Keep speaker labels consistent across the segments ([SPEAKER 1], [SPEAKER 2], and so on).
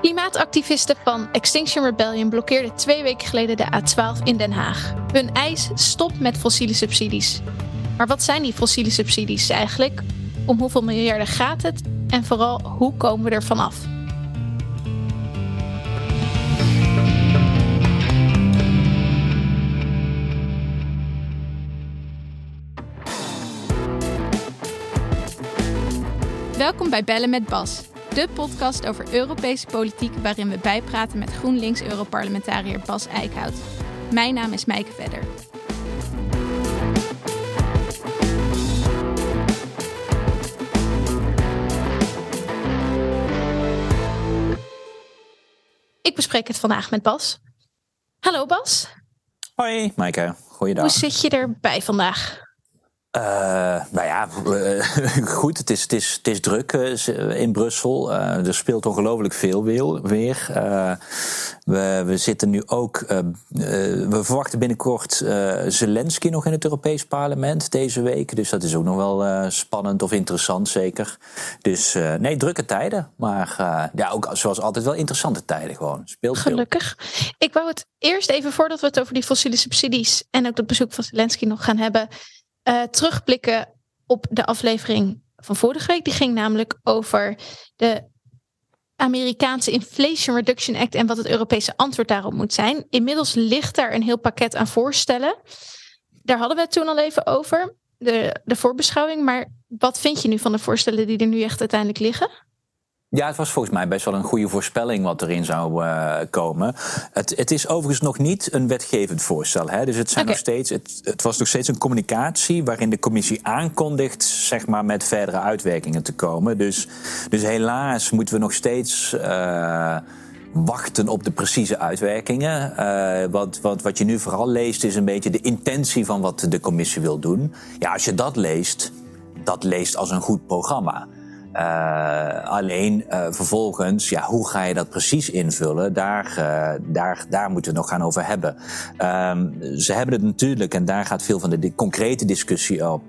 [SPEAKER 1] Klimaatactivisten van Extinction Rebellion blokkeerden twee weken geleden de A12 in Den Haag. Hun eis stopt met fossiele subsidies. Maar wat zijn die fossiele subsidies eigenlijk? Om hoeveel miljarden gaat het? En vooral, hoe komen we er vanaf? Welkom bij Bellen met Bas, de podcast over Europese politiek waarin we bijpraten met GroenLinks-Europarlementariër Bas Eickhout. Mijn naam is Mijke Vedder. Ik bespreek het vandaag met Bas. Hallo Bas.
[SPEAKER 2] Hoi Maaike, goeiedag.
[SPEAKER 1] Hoe zit je erbij vandaag?
[SPEAKER 2] Uh, nou ja, uh, goed. Het is, het is, het is druk uh, in Brussel. er speelt ongelooflijk veel weer. we, we zitten nu ook. we verwachten binnenkort Zelensky nog in het Europees Parlement deze week. Dus dat is ook nog wel spannend of interessant, zeker. Dus nee, drukke tijden. Maar ja, ook zoals altijd wel interessante tijden gewoon. Speelt
[SPEAKER 1] Gelukkig. Ik wou het eerst even voordat we het over die fossiele subsidies en ook het bezoek van Zelensky nog gaan hebben uh, terugblikken op de aflevering van vorige week. Die ging namelijk over de Amerikaanse Inflation Reduction Act en wat het Europese antwoord daarop moet zijn. Inmiddels ligt daar een heel pakket aan voorstellen. Daar hadden we het toen al even over, de, de voorbeschouwing. Maar wat vind je nu van de voorstellen die er nu echt uiteindelijk liggen?
[SPEAKER 2] Ja, het was volgens mij best wel een goede voorspelling wat erin zou uh, komen. Het, het, is overigens nog niet een wetgevend voorstel. Hè? Dus het, zijn nog steeds, het, het, was nog steeds een communicatie waarin de commissie aankondigt zeg maar, met verdere uitwerkingen te komen. Dus, dus helaas moeten we nog steeds. Uh, wachten op de precieze uitwerkingen. Uh, wat, wat, wat je nu vooral leest is een beetje de intentie van wat de commissie wil doen. Ja, als je dat leest, dat leest als een goed programma. Uh, alleen uh, vervolgens, ja, hoe ga je dat precies invullen? Daar, uh, daar, daar moeten we het nog gaan over hebben. Um, ze hebben het natuurlijk, en daar gaat veel van de, concrete discussie op,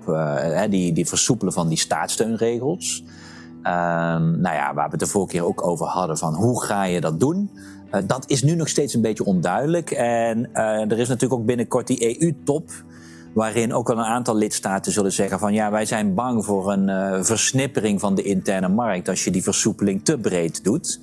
[SPEAKER 2] die, die versoepelen van die staatssteunregels. Um, nou ja, waar we het de vorige keer ook over hadden, van hoe ga je dat doen? dat is nu nog steeds een beetje onduidelijk. En er is natuurlijk ook binnenkort die EU-top waarin ook wel een aantal lidstaten zullen zeggen van ja, wij zijn bang voor een uh, versnippering van de interne markt als je die versoepeling te breed doet.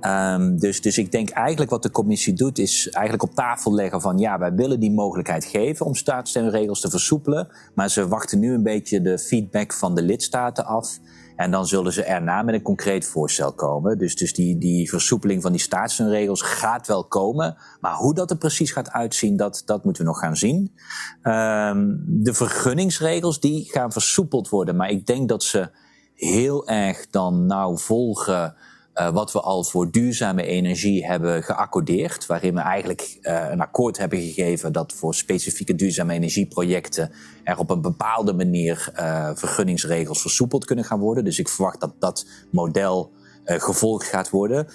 [SPEAKER 2] Um, dus, dus ik denk eigenlijk wat de commissie doet is eigenlijk op tafel leggen van ja, wij willen die mogelijkheid geven om staatssteunregels te versoepelen, maar ze wachten nu een beetje de feedback van de lidstaten af. En dan zullen ze erna met een concreet voorstel komen. Dus, dus die, die versoepeling van die staatssteunregels gaat wel komen. Maar hoe dat er precies gaat uitzien, dat, dat moeten we nog gaan zien. Um, de vergunningsregels die gaan versoepeld worden. Maar ik denk dat ze heel erg dan nauw volgen uh, wat we al voor duurzame energie hebben geaccordeerd, waarin we eigenlijk uh, een akkoord hebben gegeven dat voor specifieke duurzame energieprojecten er op een bepaalde manier uh, vergunningsregels versoepeld kunnen gaan worden. Dus ik verwacht dat dat model gevolgd gaat worden.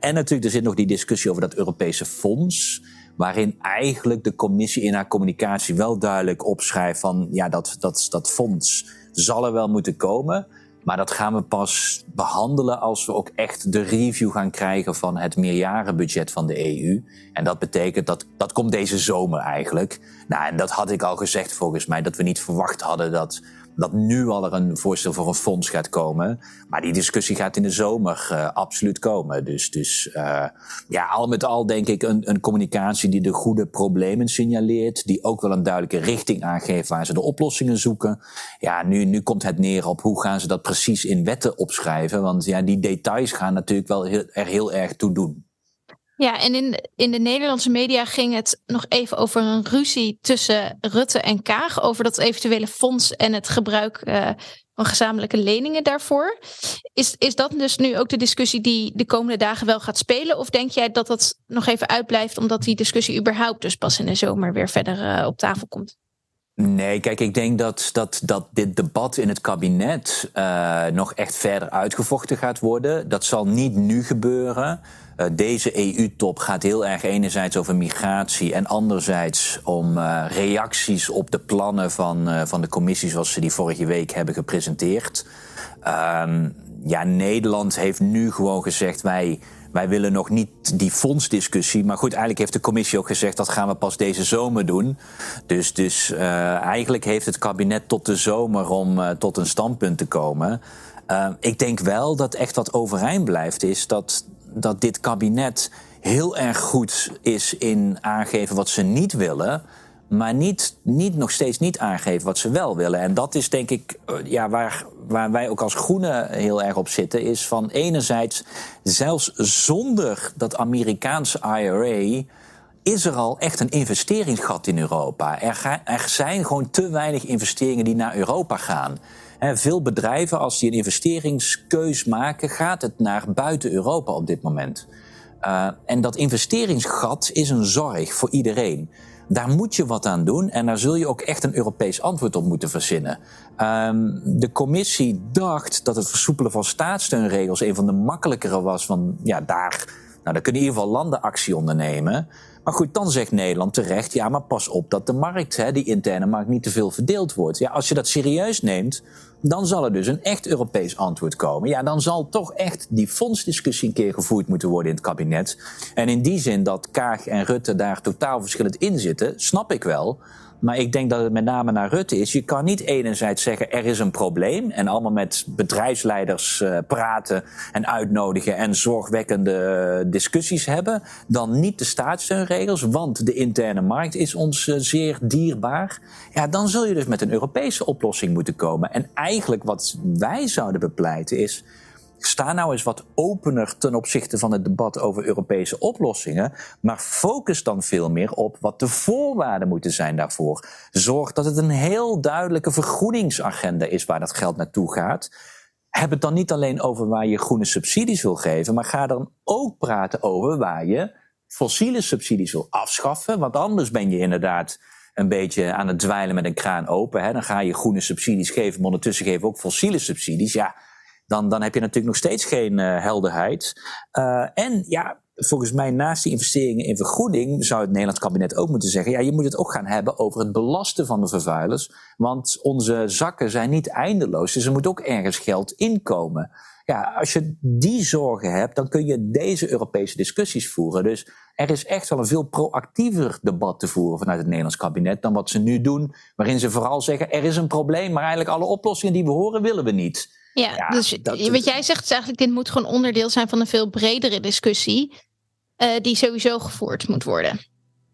[SPEAKER 2] en natuurlijk, er zit nog die discussie over dat Europese fonds waarin eigenlijk de commissie in haar communicatie wel duidelijk opschrijft van ja, dat, dat, dat fonds zal er wel moeten komen. Maar dat gaan we pas behandelen als we ook echt de review gaan krijgen van het meerjarenbudget van de EU. En dat betekent dat dat komt deze zomer eigenlijk. Nou, en dat had ik al gezegd volgens mij, dat we niet verwacht hadden dat dat nu al er een voorstel voor een fonds gaat komen. Maar die discussie gaat in de zomer uh, absoluut komen. Dus, dus uh, ja, al met al denk ik een, een communicatie die de goede problemen signaleert. Die ook wel een duidelijke richting aangeeft waar ze de oplossingen zoeken. Ja, nu, nu komt het neer op hoe gaan ze dat precies in wetten opschrijven. Want ja, die details gaan natuurlijk wel heel, er heel erg toe doen.
[SPEAKER 1] Ja, en in, in de Nederlandse media ging het nog even over een ruzie tussen Rutte en Kaag. Over dat eventuele fonds en het gebruik uh, van gezamenlijke leningen daarvoor. Is, is dat dus nu ook de discussie die de komende dagen wel gaat spelen? Of denk jij dat dat nog even uitblijft omdat die discussie überhaupt dus pas in de zomer weer verder uh, op tafel komt?
[SPEAKER 2] Nee, kijk, ik denk dat, dat, dat dit debat in het kabinet uh, nog echt verder uitgevochten gaat worden. Dat zal niet nu gebeuren. Uh, deze EU-top gaat heel erg enerzijds over migratie en anderzijds om uh, reacties op de plannen van, van de commissie zoals ze die vorige week hebben gepresenteerd. Um, ja, Nederland heeft nu gewoon gezegd wij wij willen nog niet die fondsdiscussie. Maar goed, eigenlijk heeft de commissie ook gezegd dat gaan we pas deze zomer doen. Dus, dus uh, eigenlijk heeft het kabinet tot de zomer om uh, tot een standpunt te komen. Uh, ik denk wel dat echt wat overeind blijft, is dat, dat dit kabinet heel erg goed is in aangeven wat ze niet willen maar niet, niet nog steeds niet aangeven wat ze wel willen. En dat is denk ik eh, ja, waar, waar wij ook als groenen heel erg op zitten. Is van enerzijds, zelfs zonder dat Amerikaanse IRA is er al echt een investeringsgat in Europa. Er, er zijn gewoon te weinig investeringen die naar Europa gaan. veel bedrijven, als die een investeringskeus maken, gaat het naar buiten Europa op dit moment. Uh, en dat investeringsgat is een zorg voor iedereen. Daar moet je wat aan doen en daar zul je ook echt een Europees antwoord op moeten verzinnen. Um, de commissie dacht dat het versoepelen van staatssteunregels een van de makkelijkere was. Van ja, daar, nou, daar kunnen in ieder geval landen actie ondernemen. Maar goed, dan zegt Nederland terecht: ja, maar pas op dat de markt, hè, die interne markt, niet te veel verdeeld wordt. Ja, als je dat serieus neemt, dan zal er dus een echt Europees antwoord komen. Ja, dan zal toch echt die fondsdiscussie een keer gevoerd moeten worden in het kabinet. En in die zin dat Kaag en Rutte daar totaal verschillend in zitten, snap ik wel. Maar ik denk dat het met name naar Rutte is. Je kan niet enerzijds zeggen er is een probleem en allemaal met bedrijfsleiders uh, praten en uitnodigen en zorgwekkende uh, discussies hebben. Dan niet de staatssteunregels, want de interne markt is ons uh, zeer dierbaar. Ja, dan zul je dus met een Europese oplossing moeten komen. En eigenlijk wat wij zouden bepleiten is sta nou eens wat opener ten opzichte van het debat over Europese oplossingen, maar focus dan veel meer op wat de voorwaarden moeten zijn daarvoor. Zorg dat het een heel duidelijke vergroeningsagenda is waar dat geld naartoe gaat. Heb het dan niet alleen over waar je groene subsidies wil geven, maar ga dan ook praten over waar je fossiele subsidies wil afschaffen, want anders ben je inderdaad een beetje aan het dweilen met een kraan open. Hè. Dan ga je groene subsidies geven, maar ondertussen geven ook fossiele subsidies. Ja, dan, dan heb je natuurlijk nog steeds geen uh, helderheid. Uh, en ja, volgens mij naast die investeringen in vergroening zou het Nederlands kabinet ook moeten zeggen: ja, je moet het ook gaan hebben over het belasten van de vervuilers. Want onze zakken zijn niet eindeloos, dus er moet ook ergens geld inkomen. Ja, als je die zorgen hebt, dan kun je deze Europese discussies voeren. Dus er is echt wel een veel proactiever debat te voeren vanuit het Nederlands kabinet dan wat ze nu doen, waarin ze vooral zeggen: er is een probleem, maar eigenlijk alle oplossingen die we horen willen we niet.
[SPEAKER 1] Ja, dus wat jij zegt is eigenlijk, dit moet gewoon onderdeel zijn van een veel bredere discussie, uh, die sowieso gevoerd moet worden.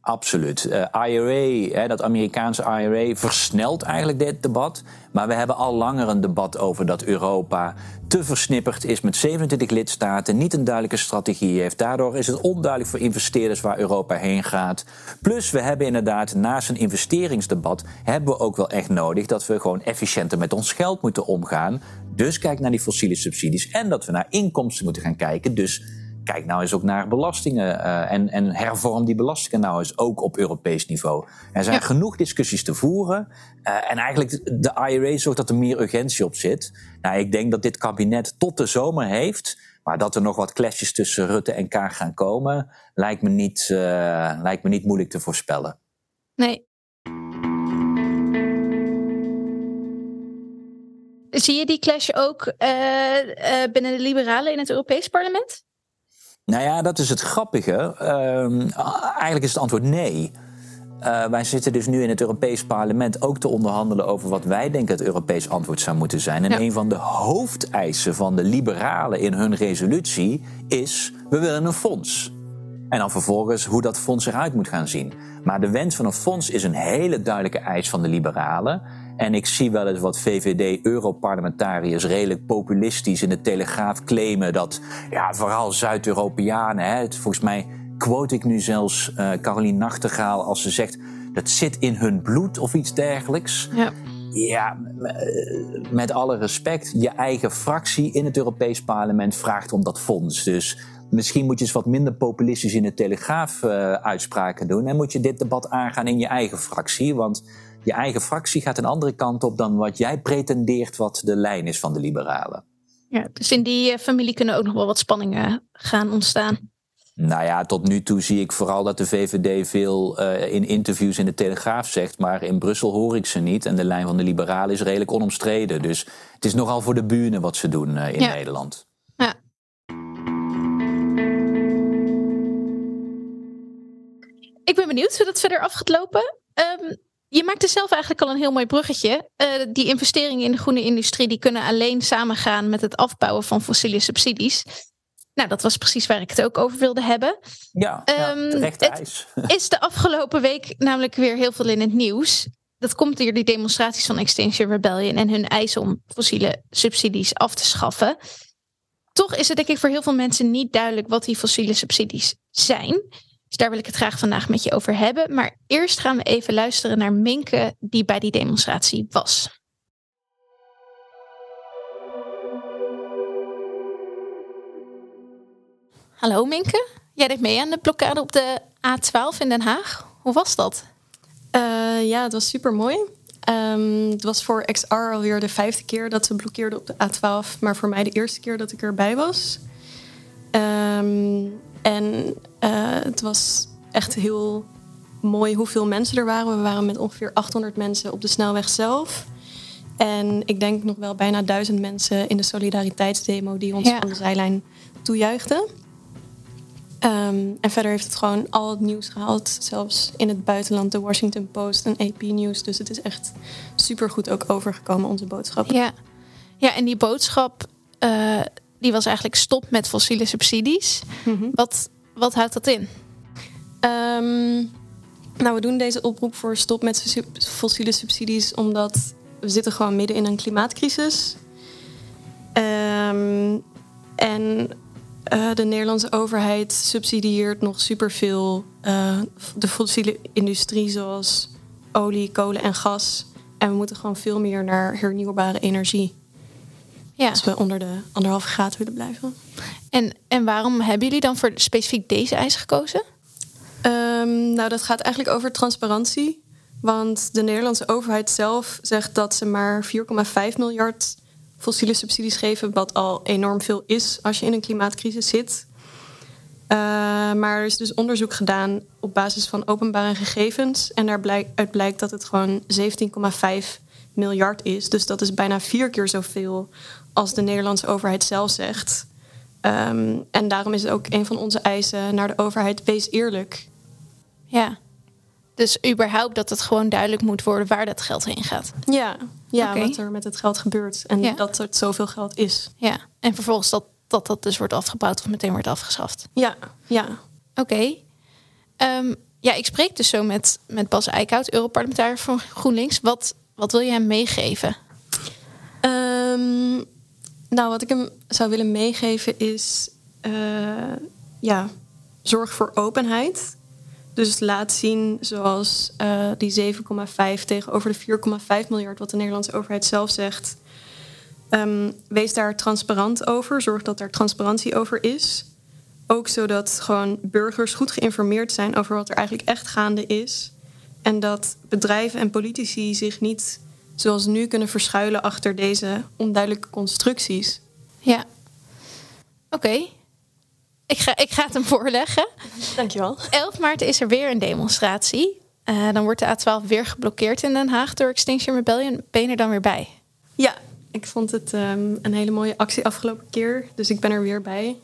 [SPEAKER 2] Absoluut. Uh, IRA, hè, dat Amerikaanse IRA, versnelt eigenlijk dit debat. Maar we hebben al langer een debat over dat Europa te versnipperd is met 27 lidstaten, niet een duidelijke strategie heeft. Daardoor is het onduidelijk voor investeerders waar Europa heen gaat. Plus, we hebben inderdaad naast een investeringsdebat, hebben we ook wel echt nodig dat we gewoon efficiënter met ons geld moeten omgaan. Dus kijk naar die fossiele subsidies en dat we naar inkomsten moeten gaan kijken. Dus kijk nou eens ook naar belastingen uh, en, en hervorm die belastingen nou eens ook op Europees niveau. Er zijn genoeg discussies te voeren uh, en eigenlijk de IRA zorgt dat er meer urgentie op zit. Nou, ik denk dat dit kabinet tot de zomer heeft, maar dat er nog wat clashes tussen Rutte en Kaag gaan komen, lijkt me niet, uh, lijkt me niet moeilijk te voorspellen.
[SPEAKER 1] Nee. Zie je die clash ook binnen de liberalen in het Europees parlement?
[SPEAKER 2] Nou ja, dat is het grappige. Uh, eigenlijk is het antwoord nee. Uh, wij zitten dus nu in het Europees Parlement ook te onderhandelen over wat wij denken het Europees antwoord zou moeten zijn. En ja. een van de hoofdeisen van de liberalen in hun resolutie is: we willen een fonds. En dan vervolgens hoe dat fonds eruit moet gaan zien. Maar de wens van een fonds is een hele duidelijke eis van de liberalen. En ik zie wel eens wat VVD-Europarlementariërs redelijk populistisch in de Telegraaf claimen dat ja, vooral Zuid-Europeanen, volgens mij quote ik nu zelfs uh, Caroline Nachtegaal als ze zegt dat zit in hun bloed of iets dergelijks. Ja. Ja, eh, met alle respect, je eigen fractie in het Europees Parlement vraagt om dat fonds. Dus misschien moet je eens wat minder populistisch in de Telegraaf uh, uitspraken doen. En moet je dit debat aangaan in je eigen fractie. Want je eigen fractie gaat een andere kant op dan wat jij pretendeert wat de lijn is van de liberalen.
[SPEAKER 1] Ja, dus in die eh, familie kunnen ook nog wel wat spanningen eh, gaan ontstaan.
[SPEAKER 2] Nou ja, tot nu toe zie ik vooral dat de VVD veel eh, in interviews in de Telegraaf zegt, maar in Brussel hoor ik ze niet. En de lijn van de liberalen is redelijk onomstreden. Dus het is nogal voor de buren wat ze doen in. Nederland. Ja.
[SPEAKER 1] Ik ben benieuwd hoe dat verder af gaat lopen. Ehm, je maakte zelf eigenlijk al een heel mooi bruggetje. Uh, die investeringen in de groene industrie die kunnen alleen samengaan met het afbouwen van fossiele subsidies. Nou, dat was precies waar ik het ook over wilde hebben.
[SPEAKER 2] Ja, ja um, ijs.
[SPEAKER 1] is de afgelopen week namelijk weer heel veel in het nieuws. Dat komt door die demonstraties van Extinction Rebellion en hun eis om fossiele subsidies af te schaffen. Toch is het denk ik voor heel veel mensen niet duidelijk wat die fossiele subsidies zijn. Dus daar wil ik het graag vandaag met je over hebben. Maar eerst gaan we even luisteren naar Minke, die bij die demonstratie was. Hallo Minke, jij deed mee aan de blokkade op de A12 in Den Haag. Hoe was dat?
[SPEAKER 3] Uh, ja, het was super mooi. Um, het was voor XR alweer de vijfde keer dat ze blokkeerden op de A12, maar voor mij de eerste keer dat ik erbij was. Um, en uh, het was echt heel mooi hoeveel mensen er waren. We waren met ongeveer 800 mensen op de snelweg zelf. En ik denk nog wel bijna duizend mensen in de solidariteitsdemo die ons van de zijlijn toejuichten. Um, en verder heeft het gewoon al het nieuws gehaald. Zelfs in het buitenland, de Washington Post en AP News. Dus het is echt supergoed ook overgekomen, onze boodschap.
[SPEAKER 1] Ja, ja en die boodschap uh, die was eigenlijk stop met fossiele subsidies. Mhm. wat, wat houdt dat in?
[SPEAKER 3] Um, nou, we doen deze oproep voor stop met fossiele subsidies omdat we zitten gewoon midden in een klimaatcrisis. Um, en uh, de Nederlandse overheid subsidieert nog superveel uh, de fossiele industrie zoals olie, kolen en gas. En we moeten gewoon veel meer naar hernieuwbare energie. Ja. Als we onder de anderhalve graad willen blijven.
[SPEAKER 1] En, en waarom hebben jullie dan voor specifiek deze eis gekozen?
[SPEAKER 3] Um, nou, dat gaat eigenlijk over transparantie. Want de Nederlandse overheid zelf zegt dat ze maar 4,5 miljard fossiele subsidies geven, wat al enorm veel is als je in een klimaatcrisis zit. Uh, maar er is dus onderzoek gedaan op basis van openbare gegevens. En daaruit blijkt dat het gewoon 17,5 miljard is. Dus dat is bijna vier keer zoveel als de Nederlandse overheid zelf zegt. Um, en daarom is het ook een van onze eisen naar de overheid: wees eerlijk.
[SPEAKER 1] Ja. Dus überhaupt dat het gewoon duidelijk moet worden waar dat geld heen gaat.
[SPEAKER 3] Ja, ja wat er met het geld gebeurt. En dat het zoveel geld is.
[SPEAKER 1] Ja, en vervolgens dat, dat dat dus wordt afgebouwd of meteen wordt afgeschaft.
[SPEAKER 3] Ja, ja.
[SPEAKER 1] Oké. Okay. Um, ja, ik spreek dus zo met, met Bas Eickhout, Europarlementariër van GroenLinks. Wat, wat wil je hem meegeven?
[SPEAKER 3] Um, nou, wat ik hem zou willen meegeven is... Uh, ja, zorg voor openheid. Dus laat zien zoals uh, die 7,5 tegenover de 4,5 miljard... wat de Nederlandse overheid zelf zegt. Um, wees daar transparant over. Zorg dat er transparantie over is. Ook zodat gewoon burgers goed geïnformeerd zijn... over wat er eigenlijk echt gaande is. En dat bedrijven en politici zich niet zoals nu kunnen verschuilen achter deze onduidelijke constructies.
[SPEAKER 1] Ja. Oké. Ik, ga, ik ga het hem voorleggen.
[SPEAKER 3] Dankjewel.
[SPEAKER 1] 11 maart is er weer een demonstratie. Uh, dan wordt de A12 weer geblokkeerd in Den Haag door Extinction Rebellion. Ben je er dan weer bij?
[SPEAKER 3] Ja, ik vond het um, een hele mooie actie afgelopen keer. Dus ik ben er weer bij.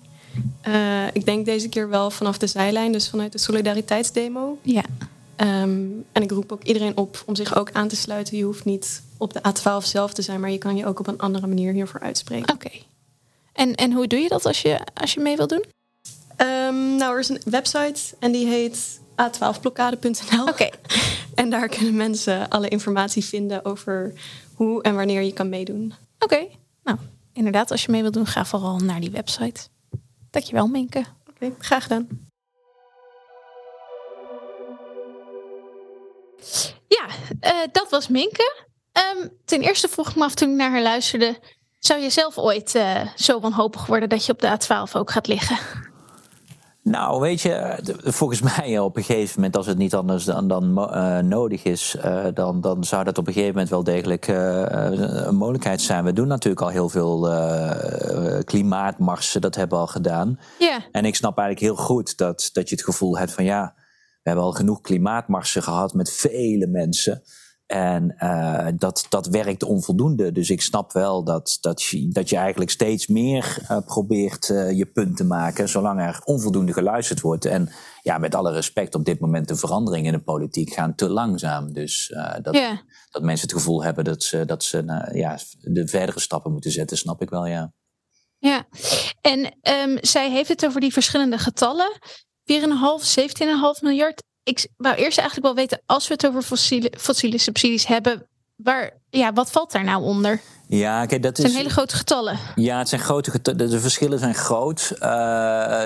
[SPEAKER 3] Uh, ik denk deze keer wel vanaf de zijlijn, dus vanuit de solidariteitsdemo.
[SPEAKER 1] Ja.
[SPEAKER 3] Um, en ik roep ook iedereen op om zich ook aan te sluiten. Je hoeft niet op de A12 zelf te zijn, maar je kan je ook op een andere manier hiervoor uitspreken.
[SPEAKER 1] Oké. En, en hoe doe je dat als je, als je mee wilt doen?
[SPEAKER 3] Um, nou, er is een website en die heet a12blokkade.nl.
[SPEAKER 1] Oké.
[SPEAKER 3] en daar kunnen mensen alle informatie vinden over hoe en wanneer je kan meedoen.
[SPEAKER 1] Oké. Nou, inderdaad, als je mee wilt doen, ga vooral naar die website. Dankjewel, Minke.
[SPEAKER 3] Oké, graag gedaan.
[SPEAKER 1] Uh, dat was Minke. Um, ten eerste vroeg ik me af toen ik naar haar luisterde. Zou je zelf ooit uh, zo wanhopig worden dat je op de A12 ook gaat liggen?
[SPEAKER 2] Nou, weet je, volgens mij op een gegeven moment, als het niet anders dan, dan uh, nodig is, uh, dan, dan zou dat op een gegeven moment wel degelijk uh, een mogelijkheid zijn. We doen natuurlijk al heel veel klimaatmarsen, dat hebben we al gedaan.
[SPEAKER 1] Yeah.
[SPEAKER 2] En ik snap eigenlijk heel goed dat, dat je het gevoel hebt van ja, hebben al genoeg klimaatmarsen gehad met vele mensen. En uh, dat, dat werkt onvoldoende. Dus ik snap wel dat, dat, je, dat je eigenlijk steeds meer uh, probeert uh, je punt te maken, zolang er onvoldoende geluisterd wordt. En ja, met alle respect, op dit moment de veranderingen in de politiek gaan te langzaam. Dus dat, yeah. dat mensen het gevoel hebben dat ze, dat ze ja, de verdere stappen moeten zetten, snap ik wel, ja.
[SPEAKER 1] Ja, en um, zij heeft het over die verschillende getallen. 4,5, 17,5 miljard ik wou eerst eigenlijk wel weten, als we het over fossiele, fossiele subsidies hebben, waar, ja, wat valt daar nou onder?
[SPEAKER 2] Ja, kijk, dat
[SPEAKER 1] het zijn hele grote getallen.
[SPEAKER 2] Ja, het zijn grote getallen. De, verschillen zijn groot. Uh,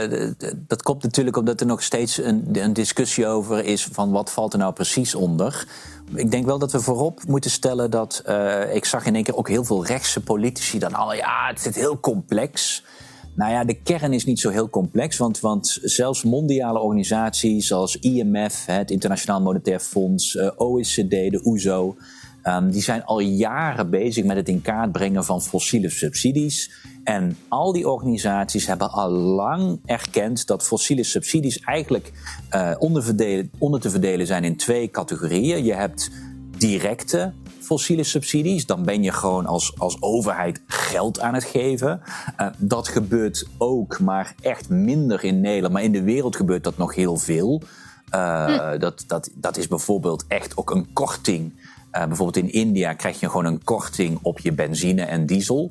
[SPEAKER 2] dat komt natuurlijk omdat er nog steeds een, een, discussie over is van wat valt er nou precies onder. Ik denk wel dat we voorop moeten stellen dat uh, ik zag in één keer ook heel veel rechtse politici dan al ja, het is heel complex. Nou ja, de kern is niet zo heel complex, want, want zelfs mondiale organisaties zoals IMF, het Internationaal Monetair Fonds, eh, OECD, de OESO, e um, die zijn al jaren bezig met het in kaart brengen van fossiele subsidies. En al die organisaties hebben al lang erkend dat fossiele subsidies eigenlijk uh, onder te verdelen zijn in twee categorieën. Je hebt directe fossiele subsidies. Dan ben je gewoon als, als overheid geld aan het geven. Uh, dat gebeurt ook, maar echt minder in Nederland. Maar in de wereld gebeurt dat nog heel veel. Uh, hm. dat, dat, dat is bijvoorbeeld echt ook een korting. Uh, bijvoorbeeld in India krijg je gewoon een korting op je benzine en diesel.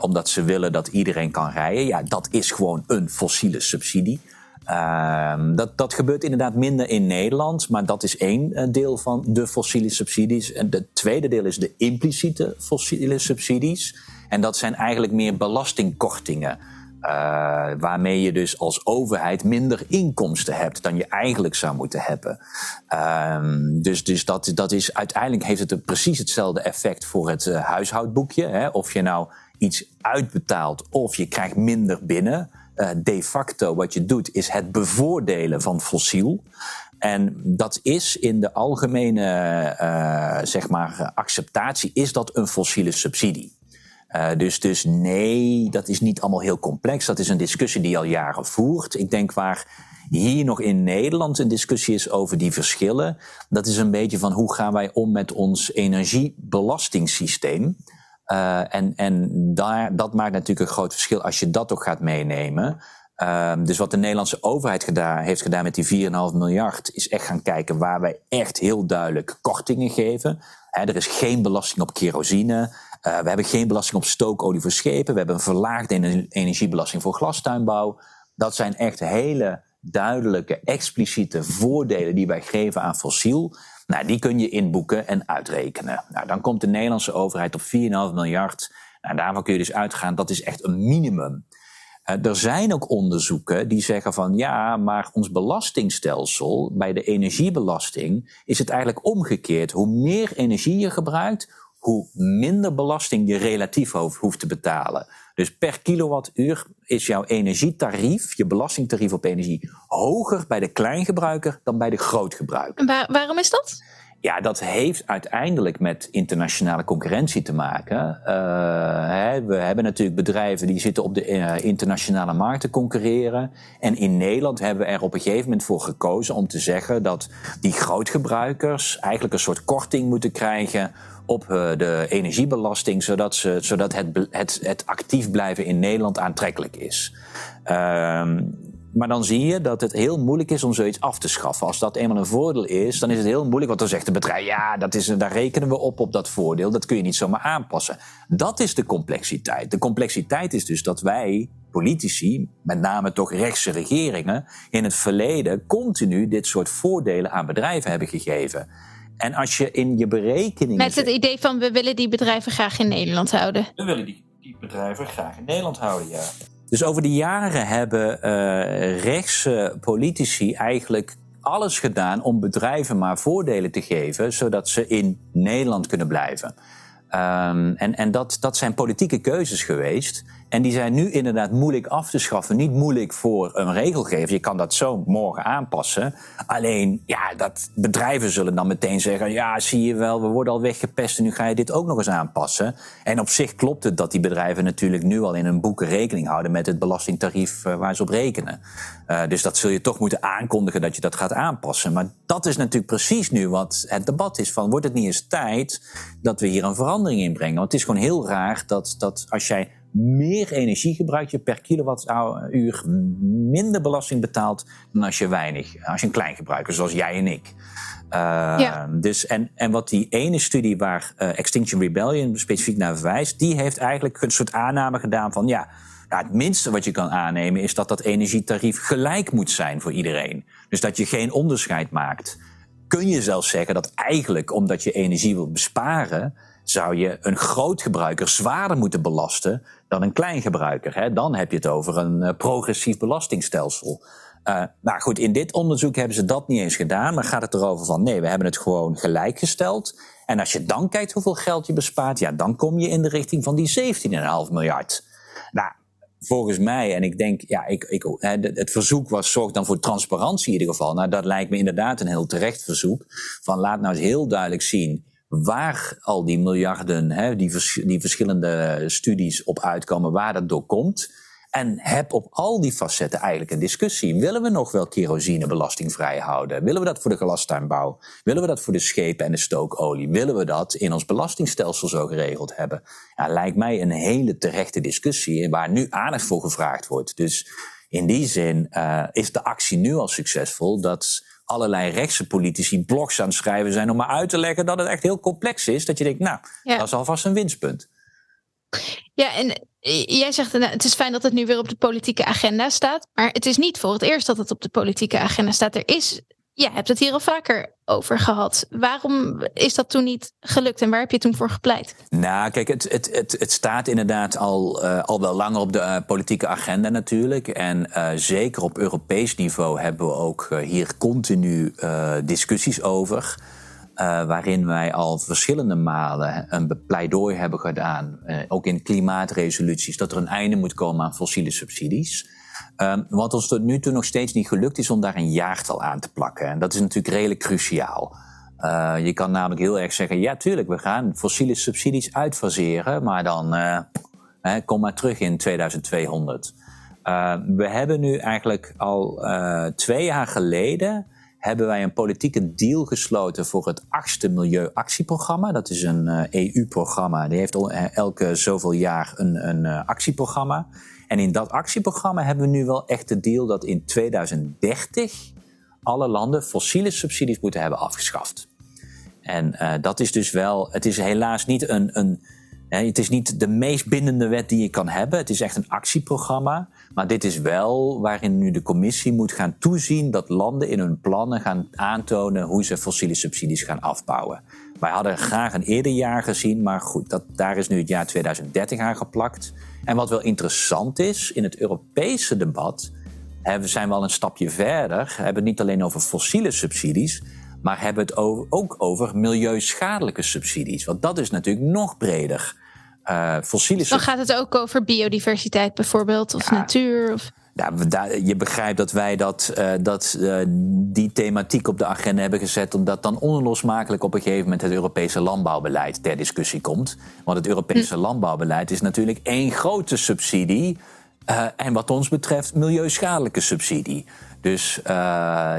[SPEAKER 2] omdat ze willen dat iedereen kan rijden. Ja, dat is gewoon een fossiele subsidie. Uh, dat, dat gebeurt inderdaad minder in Nederland, maar dat is één uh, deel van de fossiele subsidies. En het tweede deel is de impliciete fossiele subsidies. En dat zijn eigenlijk meer belastingkortingen. Uh, waarmee je dus als overheid minder inkomsten hebt dan je eigenlijk zou moeten hebben. Uh, dus dus dat, dat is, uiteindelijk heeft het precies hetzelfde effect voor het uh, huishoudboekje. Hè? Of je nou iets uitbetaalt of je krijgt minder binnen. Uh, de facto wat je doet, is het bevoordelen van fossiel. En dat is in de algemene uh, zeg maar, acceptatie, is dat een fossiele subsidie. Uh, dus, dus nee, dat is niet allemaal heel complex. Dat is een discussie die al jaren voert. Ik denk waar hier nog in Nederland een discussie is over die verschillen. Dat is een beetje van hoe gaan wij om met ons energiebelastingssysteem. Uh, en en daar, dat maakt natuurlijk een groot verschil als je dat ook gaat meenemen. Uh, dus wat de Nederlandse overheid gedaan, heeft gedaan met die 4,5 miljard, is echt gaan kijken waar wij echt heel duidelijk kortingen geven. He, er is geen belasting op kerosine. Uh, we hebben geen belasting op stookolie voor schepen. We hebben een verlaagde energiebelasting voor glastuinbouw. Dat zijn echt hele duidelijke, expliciete voordelen die wij geven aan fossiel. Nou, die kun je inboeken en uitrekenen. Nou, dan komt de Nederlandse overheid op 4,5 miljard. Nou, daarvan kun je dus uitgaan, dat is echt een minimum. Uh, er zijn ook onderzoeken die zeggen van ja, maar ons belastingstelsel bij de energiebelasting is het eigenlijk omgekeerd. Hoe meer energie je gebruikt, hoe minder belasting je relatief hoeft te betalen. Dus per kilowattuur is jouw energietarief, je belastingtarief op energie, hoger bij de kleingebruiker dan bij de grootgebruiker.
[SPEAKER 1] Waar, waarom is dat?
[SPEAKER 2] Ja, dat heeft uiteindelijk met internationale concurrentie te maken. Uh, hè, we hebben natuurlijk bedrijven die zitten op de uh, internationale markt te concurreren. En in Nederland hebben we er op een gegeven moment voor gekozen om te zeggen dat die grootgebruikers eigenlijk een soort korting moeten krijgen op uh, de energiebelasting, zodat, ze, zodat het, het, het actief blijven in Nederland aantrekkelijk is. Uh, maar dan zie je dat het heel moeilijk is om zoiets af te schaffen. Als dat eenmaal een voordeel is, dan is het heel moeilijk. Want dan zegt de bedrijf, ja, dat is, daar rekenen we op op dat voordeel. Dat kun je niet zomaar aanpassen. Dat is de complexiteit. De complexiteit is dus dat wij, politici, met name toch rechtse regeringen, in het verleden continu dit soort voordelen aan bedrijven hebben gegeven. En als je in je berekeningen.
[SPEAKER 1] Met het idee van we willen die bedrijven graag in Nederland houden.
[SPEAKER 2] We willen die, die bedrijven graag in Nederland houden, ja. Dus over de jaren hebben uh, rechtse politici eigenlijk alles gedaan om bedrijven maar voordelen te geven, zodat ze in Nederland kunnen blijven. Um, en en dat, dat zijn politieke keuzes geweest. En die zijn nu inderdaad moeilijk af te schaffen. Niet moeilijk voor een regelgever. Je kan dat zo morgen aanpassen. Alleen, ja, dat bedrijven zullen dan meteen zeggen: ja, zie je wel, we worden al weggepest en nu ga je dit ook nog eens aanpassen. En op zich klopt het dat die bedrijven natuurlijk nu al in hun boeken rekening houden met het belastingtarief uh, waar ze op rekenen. Uh, dus dat zul je toch moeten aankondigen dat je dat gaat aanpassen. Maar dat is natuurlijk precies nu wat het debat is: van wordt het niet eens tijd dat we hier een verandering in brengen? Want het is gewoon heel raar dat, dat als jij meer energie gebruikt je per kilowattuur minder belasting betaalt dan als je weinig, als je een klein gebruiker, zoals jij en ik. Uh, ja. dus, en, en wat die ene studie waar uh, Extinction Rebellion specifiek naar verwijst, die heeft eigenlijk een soort aanname gedaan van ja, ja, het minste wat je kan aannemen is dat dat energietarief gelijk moet zijn voor iedereen. Dus dat je geen onderscheid maakt. Kun je zelfs zeggen dat eigenlijk omdat je energie wil besparen, zou je een groot gebruiker zwaarder moeten belasten dan een klein gebruiker. Hè? Dan heb je het over een uh, progressief belastingstelsel. Uh, nou goed, in dit onderzoek hebben ze dat niet eens gedaan, maar gaat het erover van nee, we hebben het gewoon gelijkgesteld. En als je dan kijkt hoeveel geld je bespaart, ja, dan kom je in de richting van die 17,5 miljard. Nou, volgens mij, en ik denk, ja, ik, ik, het verzoek was zorg dan voor transparantie in ieder geval. Nou, dat lijkt me inderdaad een heel terecht verzoek. Van laat nou eens heel duidelijk zien waar al die miljarden, hè, die, die verschillende studies op uitkomen, waar dat door komt. En heb op al die facetten eigenlijk een discussie. Willen we nog wel kerosine belastingvrij houden? Willen we dat voor de glastuinbouw? Willen we dat voor de schepen en de stookolie? Willen we dat in ons belastingstelsel zo geregeld hebben? Ja, lijkt mij een hele terechte discussie waar nu aandacht voor gevraagd wordt. Dus in die zin uh, is de actie nu al succesvol dat allerlei rechtse politici blogs aan het schrijven zijn om maar uit te leggen dat het echt heel complex is. Dat je denkt, nou, ja. dat is alvast een winstpunt.
[SPEAKER 1] Ja, en jij zegt, nou, het is fijn dat het nu weer op de politieke agenda staat. Maar het is niet voor het eerst dat het op de politieke agenda staat. Er is je hebt het hier al vaker over gehad. Waarom is dat toen niet gelukt en waar heb je toen voor gepleit?
[SPEAKER 2] Nou, kijk, het, het, het, het staat inderdaad al, uh, al wel langer op de uh, politieke agenda natuurlijk. En uh, zeker op Europees niveau hebben we ook hier continu discussies over. waarin wij al verschillende malen een pleidooi hebben gedaan, ook in klimaatresoluties, dat er een einde moet komen aan fossiele subsidies. Um, wat ons tot nu toe nog steeds niet gelukt is om daar een jaartal aan te plakken. En dat is natuurlijk redelijk cruciaal. Uh, je kan namelijk heel erg zeggen, ja tuurlijk, we gaan fossiele subsidies uitfaseren, maar dan hè, kom maar terug in 2200. Uh, we hebben nu eigenlijk al twee jaar geleden hebben wij een politieke deal gesloten voor het achtste milieuactieprogramma. Dat is een EU-programma. Die heeft elke zoveel jaar een, een actieprogramma. En in dat actieprogramma hebben we nu wel echt de deal dat in 2030 alle landen fossiele subsidies moeten hebben afgeschaft. En uh, dat is dus wel, het is helaas niet een, een het is niet de meest bindende wet die je kan hebben. Het is echt een actieprogramma. Maar dit is wel waarin nu de commissie moet gaan toezien dat landen in hun plannen gaan aantonen hoe ze fossiele subsidies gaan afbouwen. Wij hadden graag een eerder jaar gezien, maar goed, dat, daar is nu het jaar 2030 aan geplakt. En wat wel interessant is, in het Europese debat hebben, zijn we al een stapje verder. We hebben het niet alleen over fossiele subsidies, maar hebben het over, ook over milieuschadelijke subsidies. Want dat is natuurlijk nog breder. Uh, fossiele
[SPEAKER 1] Dan gaat het ook over biodiversiteit bijvoorbeeld, of ja, natuur. Of...
[SPEAKER 2] Ja, je begrijpt dat wij dat, uh, dat uh, die thematiek op de agenda hebben gezet, omdat dan onlosmakelijk op een gegeven moment het Europese landbouwbeleid ter discussie komt. Want het Europese hm. landbouwbeleid is natuurlijk één grote subsidie. Uh, en wat ons betreft milieuschadelijke subsidie. Dus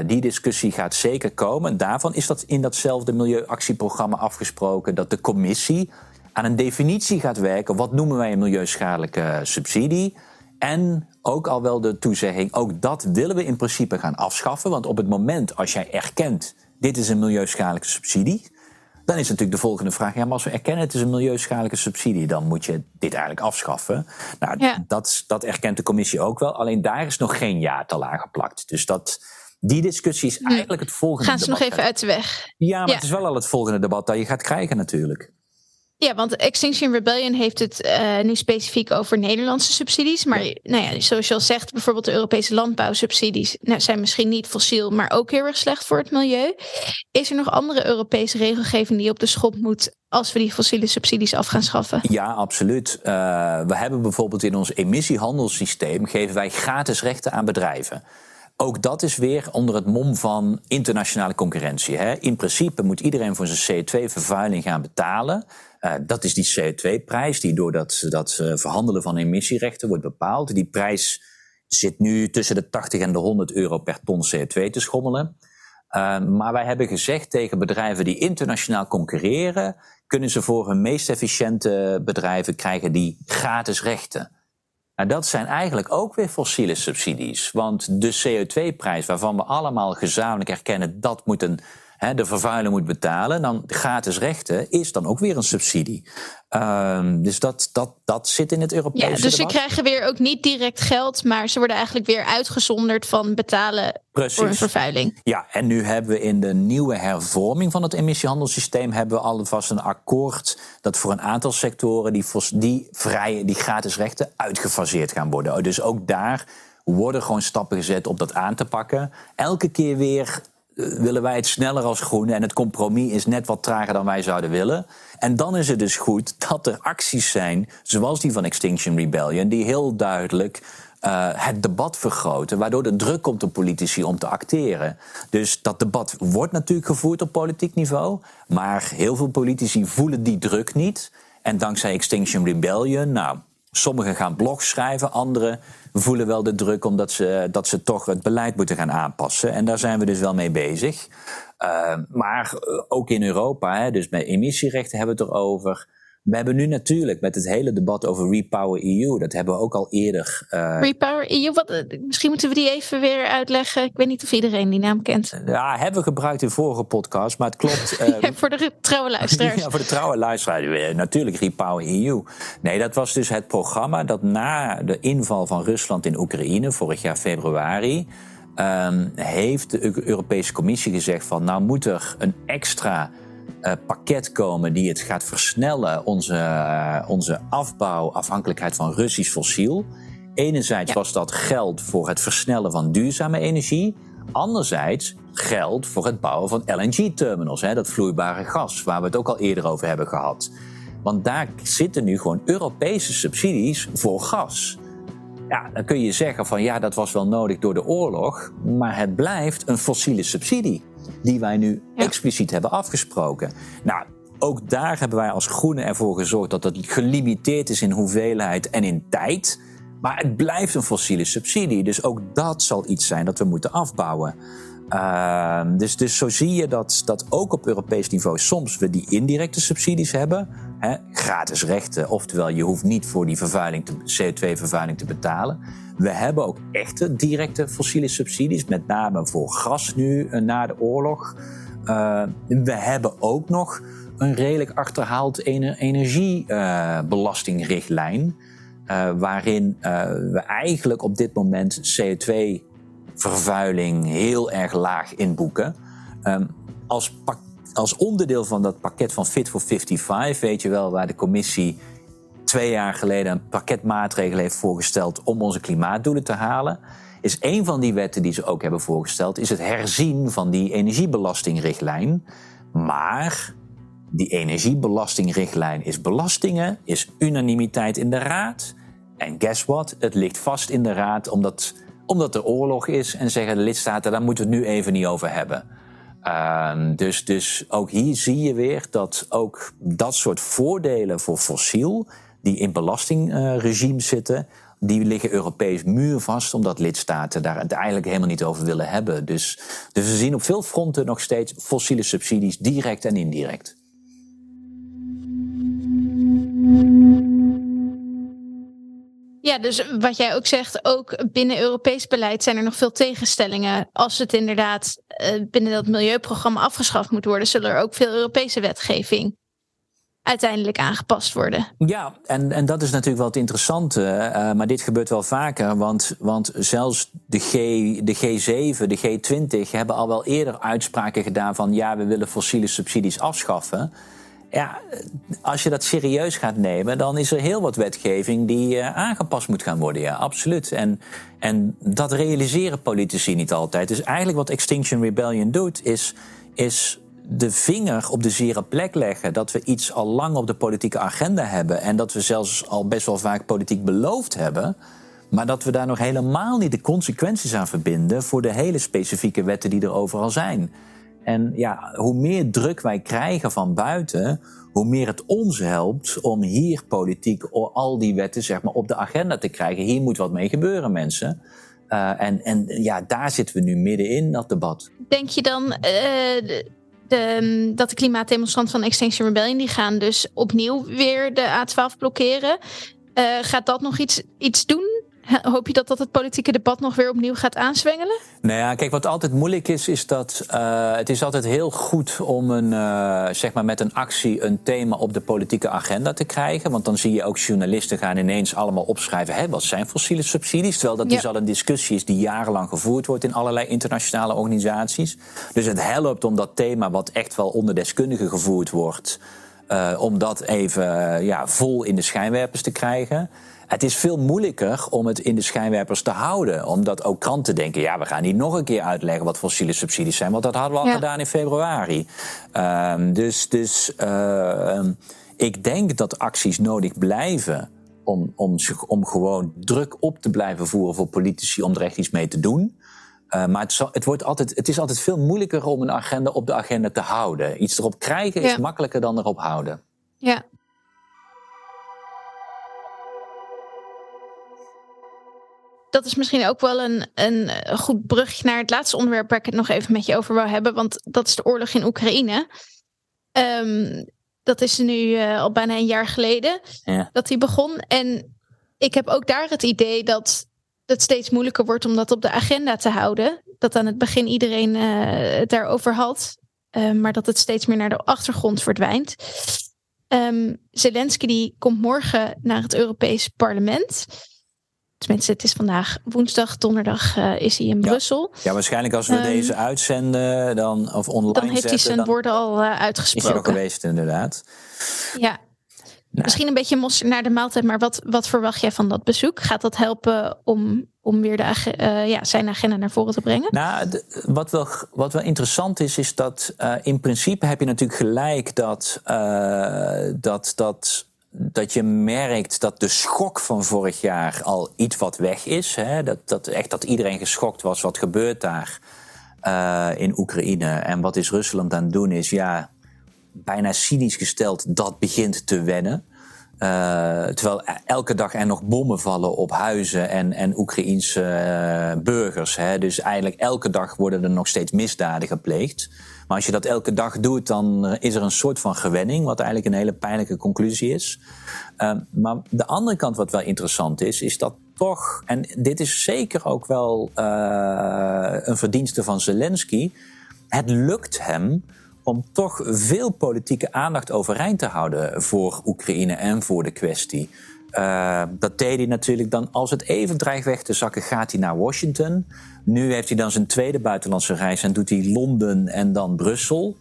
[SPEAKER 2] die discussie gaat zeker komen. Daarvan is dat in datzelfde milieuactieprogramma afgesproken dat de commissie aan een definitie gaat werken. Wat noemen wij een milieuschadelijke subsidie? En ook al wel de toezegging, ook dat willen we in principe gaan afschaffen. Want op het moment als jij erkent, dit is een milieuschadelijke subsidie, dan is natuurlijk de volgende vraag: ja, maar als we erkennen het is een milieuschadelijke subsidie, dan moet je dit eigenlijk afschaffen. Nou, ja. dat, dat erkent de commissie ook wel. Alleen daar is nog geen jaartal aan geplakt. Dus dat, die discussie is eigenlijk het volgende.
[SPEAKER 1] Gaan ze nog even uit de weg?
[SPEAKER 2] Ja, maar het is wel al het volgende debat dat je gaat krijgen, natuurlijk.
[SPEAKER 1] Ja, want Extinction Rebellion heeft het uh, nu specifiek over Nederlandse subsidies. Maar nou ja, zoals je al zegt, bijvoorbeeld de Europese landbouwsubsidies nou, zijn misschien niet fossiel, maar ook heel erg slecht voor het milieu. Is er nog andere Europese regelgeving die op de schop moet als we die fossiele subsidies af gaan schaffen?
[SPEAKER 2] Ja, absoluut. Uh, we hebben bijvoorbeeld in ons emissiehandelssysteem geven wij gratis rechten aan bedrijven. Ook dat is weer onder het mom van internationale concurrentie. Hè. In principe moet iedereen voor zijn CO2-vervuiling gaan betalen. Uh, dat is die CO2-prijs die door dat, dat uh, verhandelen van emissierechten wordt bepaald. Die prijs zit nu tussen de 80 en de 100 euro per ton CO2 te schommelen. Uh, maar wij hebben gezegd tegen bedrijven die internationaal concurreren, kunnen ze voor hun meest efficiënte bedrijven krijgen die gratis rechten. Nou, dat zijn eigenlijk ook weer fossiele subsidies. Want de CO2-prijs, waarvan we allemaal gezamenlijk erkennen dat moet een de vervuiler moet betalen, dan gratis rechten is dan ook weer een subsidie. Um, dus dat, dat, dat zit in het Europese
[SPEAKER 1] Ja, dus ze krijgen weer ook niet direct geld, maar ze worden eigenlijk weer uitgezonderd van betalen voor een vervuiling.
[SPEAKER 2] Ja, en nu hebben we in de nieuwe hervorming van het emissiehandelssysteem hebben we alvast een akkoord dat voor een aantal sectoren die, die, vrije, die gratis rechten uitgefaseerd gaan worden. Dus ook daar worden gewoon stappen gezet om dat aan te pakken. Elke keer weer willen wij het sneller als groene en het compromis is net wat trager dan wij zouden willen. En dan is het dus goed dat er acties zijn, zoals die van Extinction Rebellion, die heel duidelijk uh, het debat vergroten, waardoor de druk komt op politici om te acteren. Dus dat debat wordt natuurlijk gevoerd op politiek niveau, maar heel veel politici voelen die druk niet. En dankzij Extinction Rebellion, nou, sommigen gaan blogs schrijven, anderen voelen wel de druk omdat ze, dat ze toch het beleid moeten gaan aanpassen. En daar zijn we dus wel mee bezig. Uh, maar eh, ook in Europa, hè, dus met emissierechten hebben we het erover. We hebben nu natuurlijk met het hele debat over Repower EU, dat hebben we ook al eerder.
[SPEAKER 1] Uh, Repower EU, wat, eh, misschien moeten we die even weer uitleggen. Ik weet niet of iedereen die naam kent.
[SPEAKER 2] Ja, hebben we gebruikt in vorige podcast, maar het klopt.
[SPEAKER 1] Uh, voor de trouwe luisteraars.
[SPEAKER 2] ja, voor de trouwe luisteraars. Natuurlijk Repower EU. Nee, dat was dus het programma dat na de inval van Rusland in Oekraïne vorig jaar februari. Um, heeft de Europese Commissie gezegd van nou moet er een extra pakket komen die het gaat versnellen, onze, uh, onze afbouw, afhankelijkheid van Russisch fossiel. Enerzijds ja. was dat geld voor het versnellen van duurzame energie. Anderzijds geld voor het bouwen van LNG-terminals, dat vloeibare gas, waar we het ook al eerder over hebben gehad. Want daar zitten nu gewoon Europese subsidies voor gas. Ja, dan kun je zeggen van ja, dat was wel nodig door de oorlog, maar het blijft een fossiele subsidie die wij nu expliciet hebben afgesproken. Nou, ook daar hebben wij als Groenen ervoor gezorgd dat het gelimiteerd is in hoeveelheid en in tijd. Maar het blijft een fossiele subsidie. Dus ook dat zal iets zijn dat we moeten afbouwen. Uh, dus, dus zo zie je dat, dat ook op Europees niveau soms we die indirecte subsidies hebben. Gratis rechten, oftewel je hoeft niet voor die vervuiling CO2-vervuiling te betalen. We hebben ook echte directe fossiele subsidies, met name voor gas nu uh, na de oorlog. Uh, we hebben ook nog een redelijk achterhaald energiebelastingrichtlijn. Uh, waarin we eigenlijk op dit moment CO2-vervuiling heel erg laag inboeken. Um, als, als onderdeel van dat pakket van Fit for 55, weet je wel, waar de commissie twee jaar geleden een pakket maatregelen heeft voorgesteld om onze klimaatdoelen te halen, is een van die wetten die ze ook hebben voorgesteld, is het herzien van die energiebelastingrichtlijn. Maar die energiebelastingrichtlijn is belastingen, is unanimiteit in de Raad. En guess what? Het ligt vast in de Raad omdat, omdat er oorlog is en zeggen de lidstaten, daar moeten we het nu even niet over hebben. Uh, dus, dus ook hier zie je weer dat ook dat soort voordelen voor fossiel die in belastingregimes zitten, die liggen Europees muurvast, omdat lidstaten daar uiteindelijk helemaal niet over willen hebben. Dus, dus we zien op veel fronten nog steeds fossiele subsidies, direct en indirect.
[SPEAKER 1] Ja, dus wat jij ook zegt, ook binnen Europees beleid zijn er nog veel tegenstellingen. Als het inderdaad uh, binnen dat milieuprogramma afgeschaft moet worden, zullen er ook veel Europese wetgeving uiteindelijk aangepast worden.
[SPEAKER 2] Ja, en, en dat is natuurlijk wel het interessante. Uh, maar dit gebeurt wel vaker, want, want zelfs de, G, de G7, de G20 hebben al wel eerder uitspraken gedaan van ja, we willen fossiele subsidies afschaffen. Ja, als je dat serieus gaat nemen, dan is er heel wat wetgeving die uh, aangepast moet gaan worden. Ja, absoluut. En, en dat realiseren politici niet altijd. Dus eigenlijk wat Extinction Rebellion doet, is, is de vinger op de zere plek leggen. Dat we iets al lang op de politieke agenda hebben. En dat we zelfs al best wel vaak politiek beloofd hebben. Maar dat we daar nog helemaal niet de consequenties aan verbinden voor de hele specifieke wetten die er overal zijn. En ja, hoe meer druk wij krijgen van buiten, hoe meer het ons helpt om hier politiek al die wetten zeg maar, op de agenda te krijgen. Hier moet wat mee gebeuren, mensen. Uh, en, en ja, daar zitten we nu middenin, dat debat.
[SPEAKER 1] Denk je dan uh, de, dat de klimaatdemonstranten van Extinction Rebellion... die gaan dus opnieuw weer de A12 blokkeren? Uh, gaat dat nog iets, iets doen Hoop je dat dat het politieke debat nog weer opnieuw gaat aanzwengelen?
[SPEAKER 2] Nou ja, kijk, wat altijd moeilijk is, is dat uh, het is altijd heel goed om een, uh, zeg maar met een actie een thema op de politieke agenda te krijgen. Want dan zie je ook journalisten gaan ineens allemaal opschrijven: hè, wat zijn fossiele subsidies? Terwijl dat dus al een discussie is die jarenlang gevoerd wordt in allerlei internationale organisaties. Dus het helpt om dat thema, wat echt wel onder deskundigen gevoerd wordt, uh, om dat even ja, vol in de schijnwerpers te krijgen. Het is veel moeilijker om het in de schijnwerpers te houden. Omdat ook kranten denken, ja, we gaan niet nog een keer uitleggen wat fossiele subsidies zijn. Want dat hadden we al gedaan in februari. Um, dus dus uh, ik denk dat acties nodig blijven om, om, om gewoon druk op te blijven voeren voor politici om er echt iets mee te doen. Uh, maar het, het, wordt altijd, het is altijd veel moeilijker om een agenda op de agenda te houden. Iets erop krijgen is makkelijker dan erop houden.
[SPEAKER 1] Ja, dat is misschien ook wel een, een goed brugje naar het laatste onderwerp waar ik het nog even met je over wil hebben. Want dat is de oorlog in Oekraïne. Um, dat is nu uh, al bijna een jaar geleden ja. dat die begon. En ik heb ook daar het idee dat het steeds moeilijker wordt om dat op de agenda te houden. Dat aan het begin iedereen uh, het daarover had. Uh, maar dat het steeds meer naar de achtergrond verdwijnt. Um, Zelensky die komt morgen naar het Europees Parlement. Tenminste, het is vandaag woensdag, donderdag uh, is hij in
[SPEAKER 2] ja.
[SPEAKER 1] Brussel.
[SPEAKER 2] Ja, waarschijnlijk als we um, deze uitzenden dan, of online
[SPEAKER 1] Dan heeft
[SPEAKER 2] zetten,
[SPEAKER 1] hij zijn woorden al uh, uitgesproken.
[SPEAKER 2] Is hij ook geweest, inderdaad.
[SPEAKER 1] Ja. Nou. Misschien een beetje mos naar de maaltijd, maar wat, wat verwacht jij van dat bezoek? Gaat dat helpen om, om weer de, uh, ja, zijn agenda naar voren te brengen?
[SPEAKER 2] Nou, de, wat, wel, wat wel interessant is, is dat in principe heb je natuurlijk gelijk dat, dat, dat dat je merkt dat de schok van vorig jaar al iets wat weg is. Hè? Dat, dat, echt dat iedereen geschokt was. Wat gebeurt daar uh, in Oekraïne? En wat is Rusland aan het doen? Is ja, bijna cynisch gesteld, dat begint te wennen. Uh, terwijl elke dag er nog bommen vallen op huizen en, en Oekraïense uh, burgers. Hè? Dus eigenlijk elke dag worden er nog steeds misdaden gepleegd. Maar als je dat elke dag doet, dan eh, is er een soort van gewenning, wat eigenlijk een hele pijnlijke conclusie is. Uh, maar de andere kant, wat wel interessant is, is dat toch, en dit is zeker ook wel een verdienste van Zelensky, het lukt hem om toch veel politieke aandacht overeind te houden voor Oekraïne en voor de kwestie. Uh, dat deed hij natuurlijk dan, als het even dreigt weg te zakken, gaat hij naar Washington. Nu heeft hij dan zijn tweede buitenlandse reis en doet hij Londen en dan Brussel.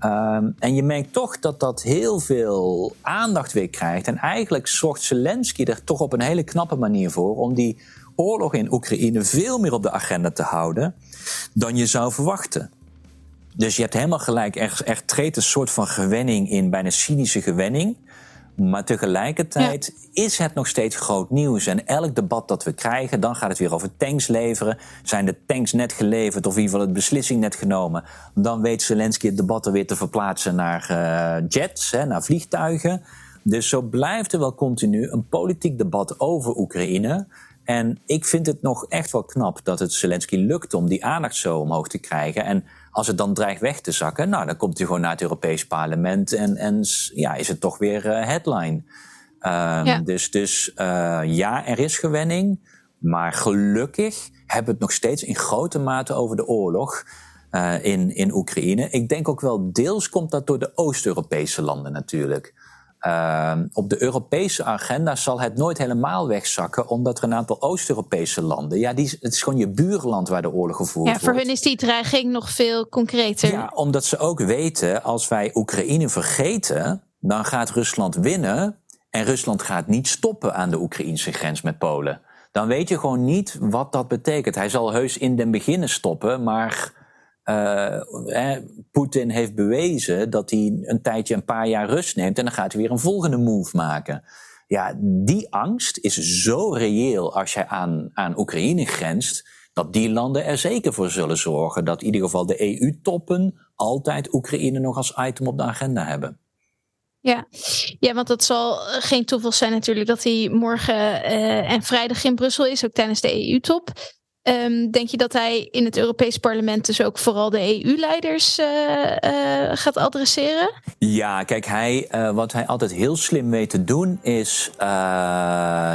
[SPEAKER 2] Uh, en je merkt toch dat dat heel veel aandacht weer krijgt. En eigenlijk zorgt Zelensky er toch op een hele knappe manier voor om die oorlog in Oekraïne veel meer op de agenda te houden dan je zou verwachten. Dus je hebt helemaal gelijk, er, er treedt een soort van gewenning in, bijna cynische gewenning. Maar tegelijkertijd ja. is het nog steeds groot nieuws. En elk debat dat we krijgen, dan gaat het weer over tanks leveren. Zijn de tanks net geleverd of in ieder geval het beslissing net genomen? Dan weet Zelensky het debat er weer te verplaatsen naar uh, jets, hè, naar vliegtuigen. Dus zo blijft er wel continu een politiek debat over Oekraïne. En ik vind het nog echt wel knap dat het Zelensky lukt om die aandacht zo omhoog te krijgen. En als het dan dreigt weg te zakken, nou, dan komt hij gewoon naar het Europees Parlement en, en ja, is het toch weer uh, headline. Um, ja. Dus, dus uh, ja, er is gewenning, maar gelukkig hebben we het nog steeds in grote mate over de oorlog. Uh, in, in Oekraïne. Ik denk ook wel deels komt dat door de Oost-Europese landen natuurlijk. Uh, op de Europese agenda zal het nooit helemaal wegzakken, omdat er een aantal Oost-Europese landen, ja, die, het is gewoon je buurland waar de oorlog gevoerd wordt.
[SPEAKER 1] Ja, voor hun is die dreiging nog veel concreter.
[SPEAKER 2] Ja, omdat ze ook weten, als wij Oekraïne vergeten, dan gaat Rusland winnen en Rusland gaat niet stoppen aan de Oekraïnse grens met Polen. Dan weet je gewoon niet wat dat betekent. Hij zal heus in den beginnen stoppen, maar uh, Poetin heeft bewezen dat hij een tijdje, een paar jaar rust neemt en dan gaat hij weer een volgende move maken. Ja, die angst is zo reëel als je aan, aan Oekraïne grenst, dat die landen er zeker voor zullen zorgen dat in ieder geval de EU-toppen altijd Oekraïne nog als item op de agenda hebben.
[SPEAKER 1] Ja. ja, want het zal geen toeval zijn natuurlijk dat hij morgen uh, en vrijdag in Brussel is, ook tijdens de EU-top. Um, denk je dat hij in het Europees Parlement dus ook vooral de EU-leiders uh, uh, gaat adresseren?
[SPEAKER 2] Ja, kijk, hij, uh, wat hij altijd heel slim weet te doen is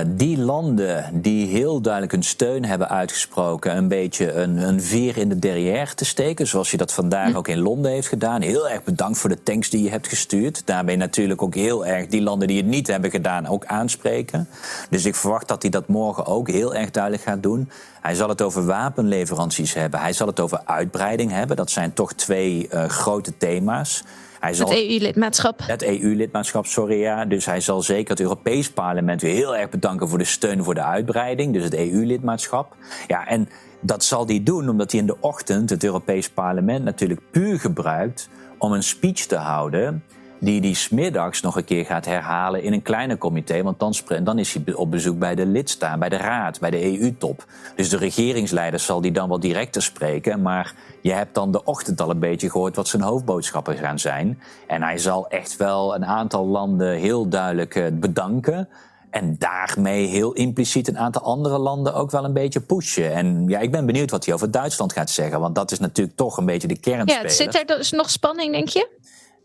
[SPEAKER 2] die landen die heel duidelijk een steun hebben uitgesproken, een beetje een, een veer in de derrière te steken, zoals je dat vandaag hm. ook in Londen heeft gedaan. Heel erg bedankt voor de tanks die je hebt gestuurd. Daarmee natuurlijk ook heel erg die landen die het niet hebben gedaan ook aanspreken. Dus ik verwacht dat hij dat morgen ook heel erg duidelijk gaat doen. Hij zal het over wapenleveranties hebben. Hij zal het over uitbreiding hebben. Dat zijn toch twee uh, grote thema's.
[SPEAKER 1] Hij zal, het EU-lidmaatschap.
[SPEAKER 2] Het EU-lidmaatschap, sorry ja. Dus hij zal zeker het Europees Parlement weer heel erg bedanken voor de steun voor de uitbreiding. Dus het EU-lidmaatschap. Ja, en dat zal hij doen omdat hij in de ochtend het Europees Parlement natuurlijk puur gebruikt om een speech te houden die die smiddags nog een keer gaat herhalen in een kleiner comité. Want dan, dan is hij op bezoek bij de lidstaat, bij de raad, bij de EU-top. Dus de regeringsleider zal die dan wel directer spreken. Maar je hebt dan de ochtend al een beetje gehoord wat zijn hoofdboodschappen gaan zijn. En hij zal echt wel een aantal landen heel duidelijk eh, bedanken. En daarmee heel impliciet een aantal andere landen ook wel een beetje pushen. En ja, ik ben benieuwd wat hij over Duitsland gaat zeggen. Want dat is natuurlijk toch een beetje de kernspeler.
[SPEAKER 1] Ja, zit er dus nog spanning, denk je?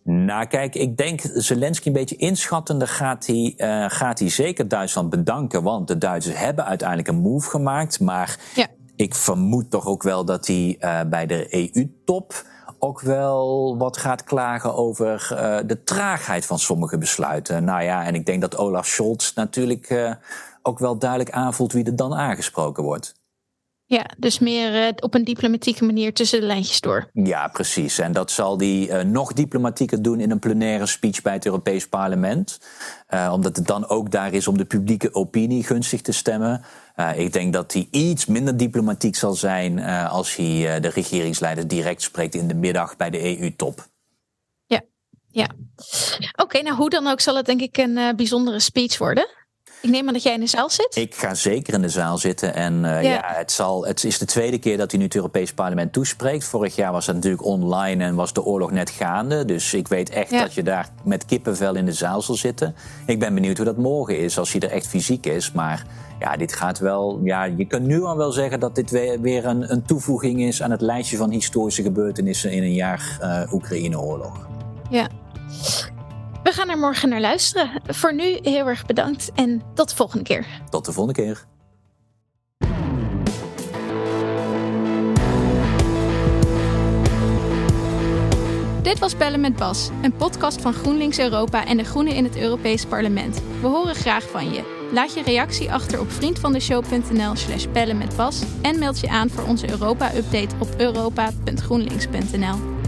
[SPEAKER 2] Nou, kijk, ik denk Zelensky een beetje inschattende gaat hij, uh, gaat hij zeker Duitsland bedanken. Want de Duitsers hebben uiteindelijk een move gemaakt. Maar ja. ik vermoed toch ook wel dat hij uh, bij de EU-top ook wel wat gaat klagen over uh, de traagheid van sommige besluiten. Nou ja, en ik denk dat Olaf Scholz natuurlijk ook wel duidelijk aanvoelt wie er dan aangesproken wordt.
[SPEAKER 1] Ja, dus meer uh, op een diplomatieke manier tussen de lijntjes door.
[SPEAKER 2] Ja, precies. En dat zal hij uh, nog diplomatieker doen in een plenaire speech bij het Europees Parlement. Uh, omdat het dan ook daar is om de publieke opinie gunstig te stemmen. ik denk dat hij iets minder diplomatiek zal zijn als hij de regeringsleider direct spreekt in de middag bij de EU-top.
[SPEAKER 1] Ja, ja. Oké, nou hoe dan ook zal het denk ik een bijzondere speech worden. Ik neem aan dat jij in de zaal zit.
[SPEAKER 2] Ik ga zeker in de zaal zitten. En uh, ja. ja. het, zal, het is de tweede keer dat hij nu het Europees Parlement toespreekt. Vorig jaar was het natuurlijk online en was de oorlog net gaande. Dus ik weet echt dat je daar met kippenvel in de zaal zal zitten. Ik ben benieuwd hoe dat morgen is, als hij er echt fysiek is. Maar ja, dit gaat wel. Ja, je kunt nu al wel zeggen dat dit weer, een, een toevoeging is aan het lijstje van historische gebeurtenissen in een jaar uh, Oekraïne-oorlog.
[SPEAKER 1] Ja. We gaan er morgen naar luisteren. Voor nu heel erg bedankt en tot de volgende keer.
[SPEAKER 2] Tot de volgende keer.
[SPEAKER 1] Dit was Bellen met Bas, een podcast van GroenLinks Europa en de Groenen in het Europees Parlement. We horen graag van je. Laat je reactie achter op vriendvandeshow.nl slash bellen met Bas en meld je aan voor onze Europa-update op europa.groenlinks.nl.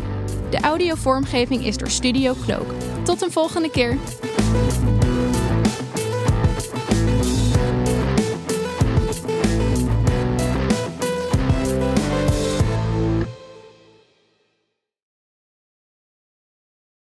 [SPEAKER 1] De audiovormgeving is door Studio Cloak. Tot een volgende keer.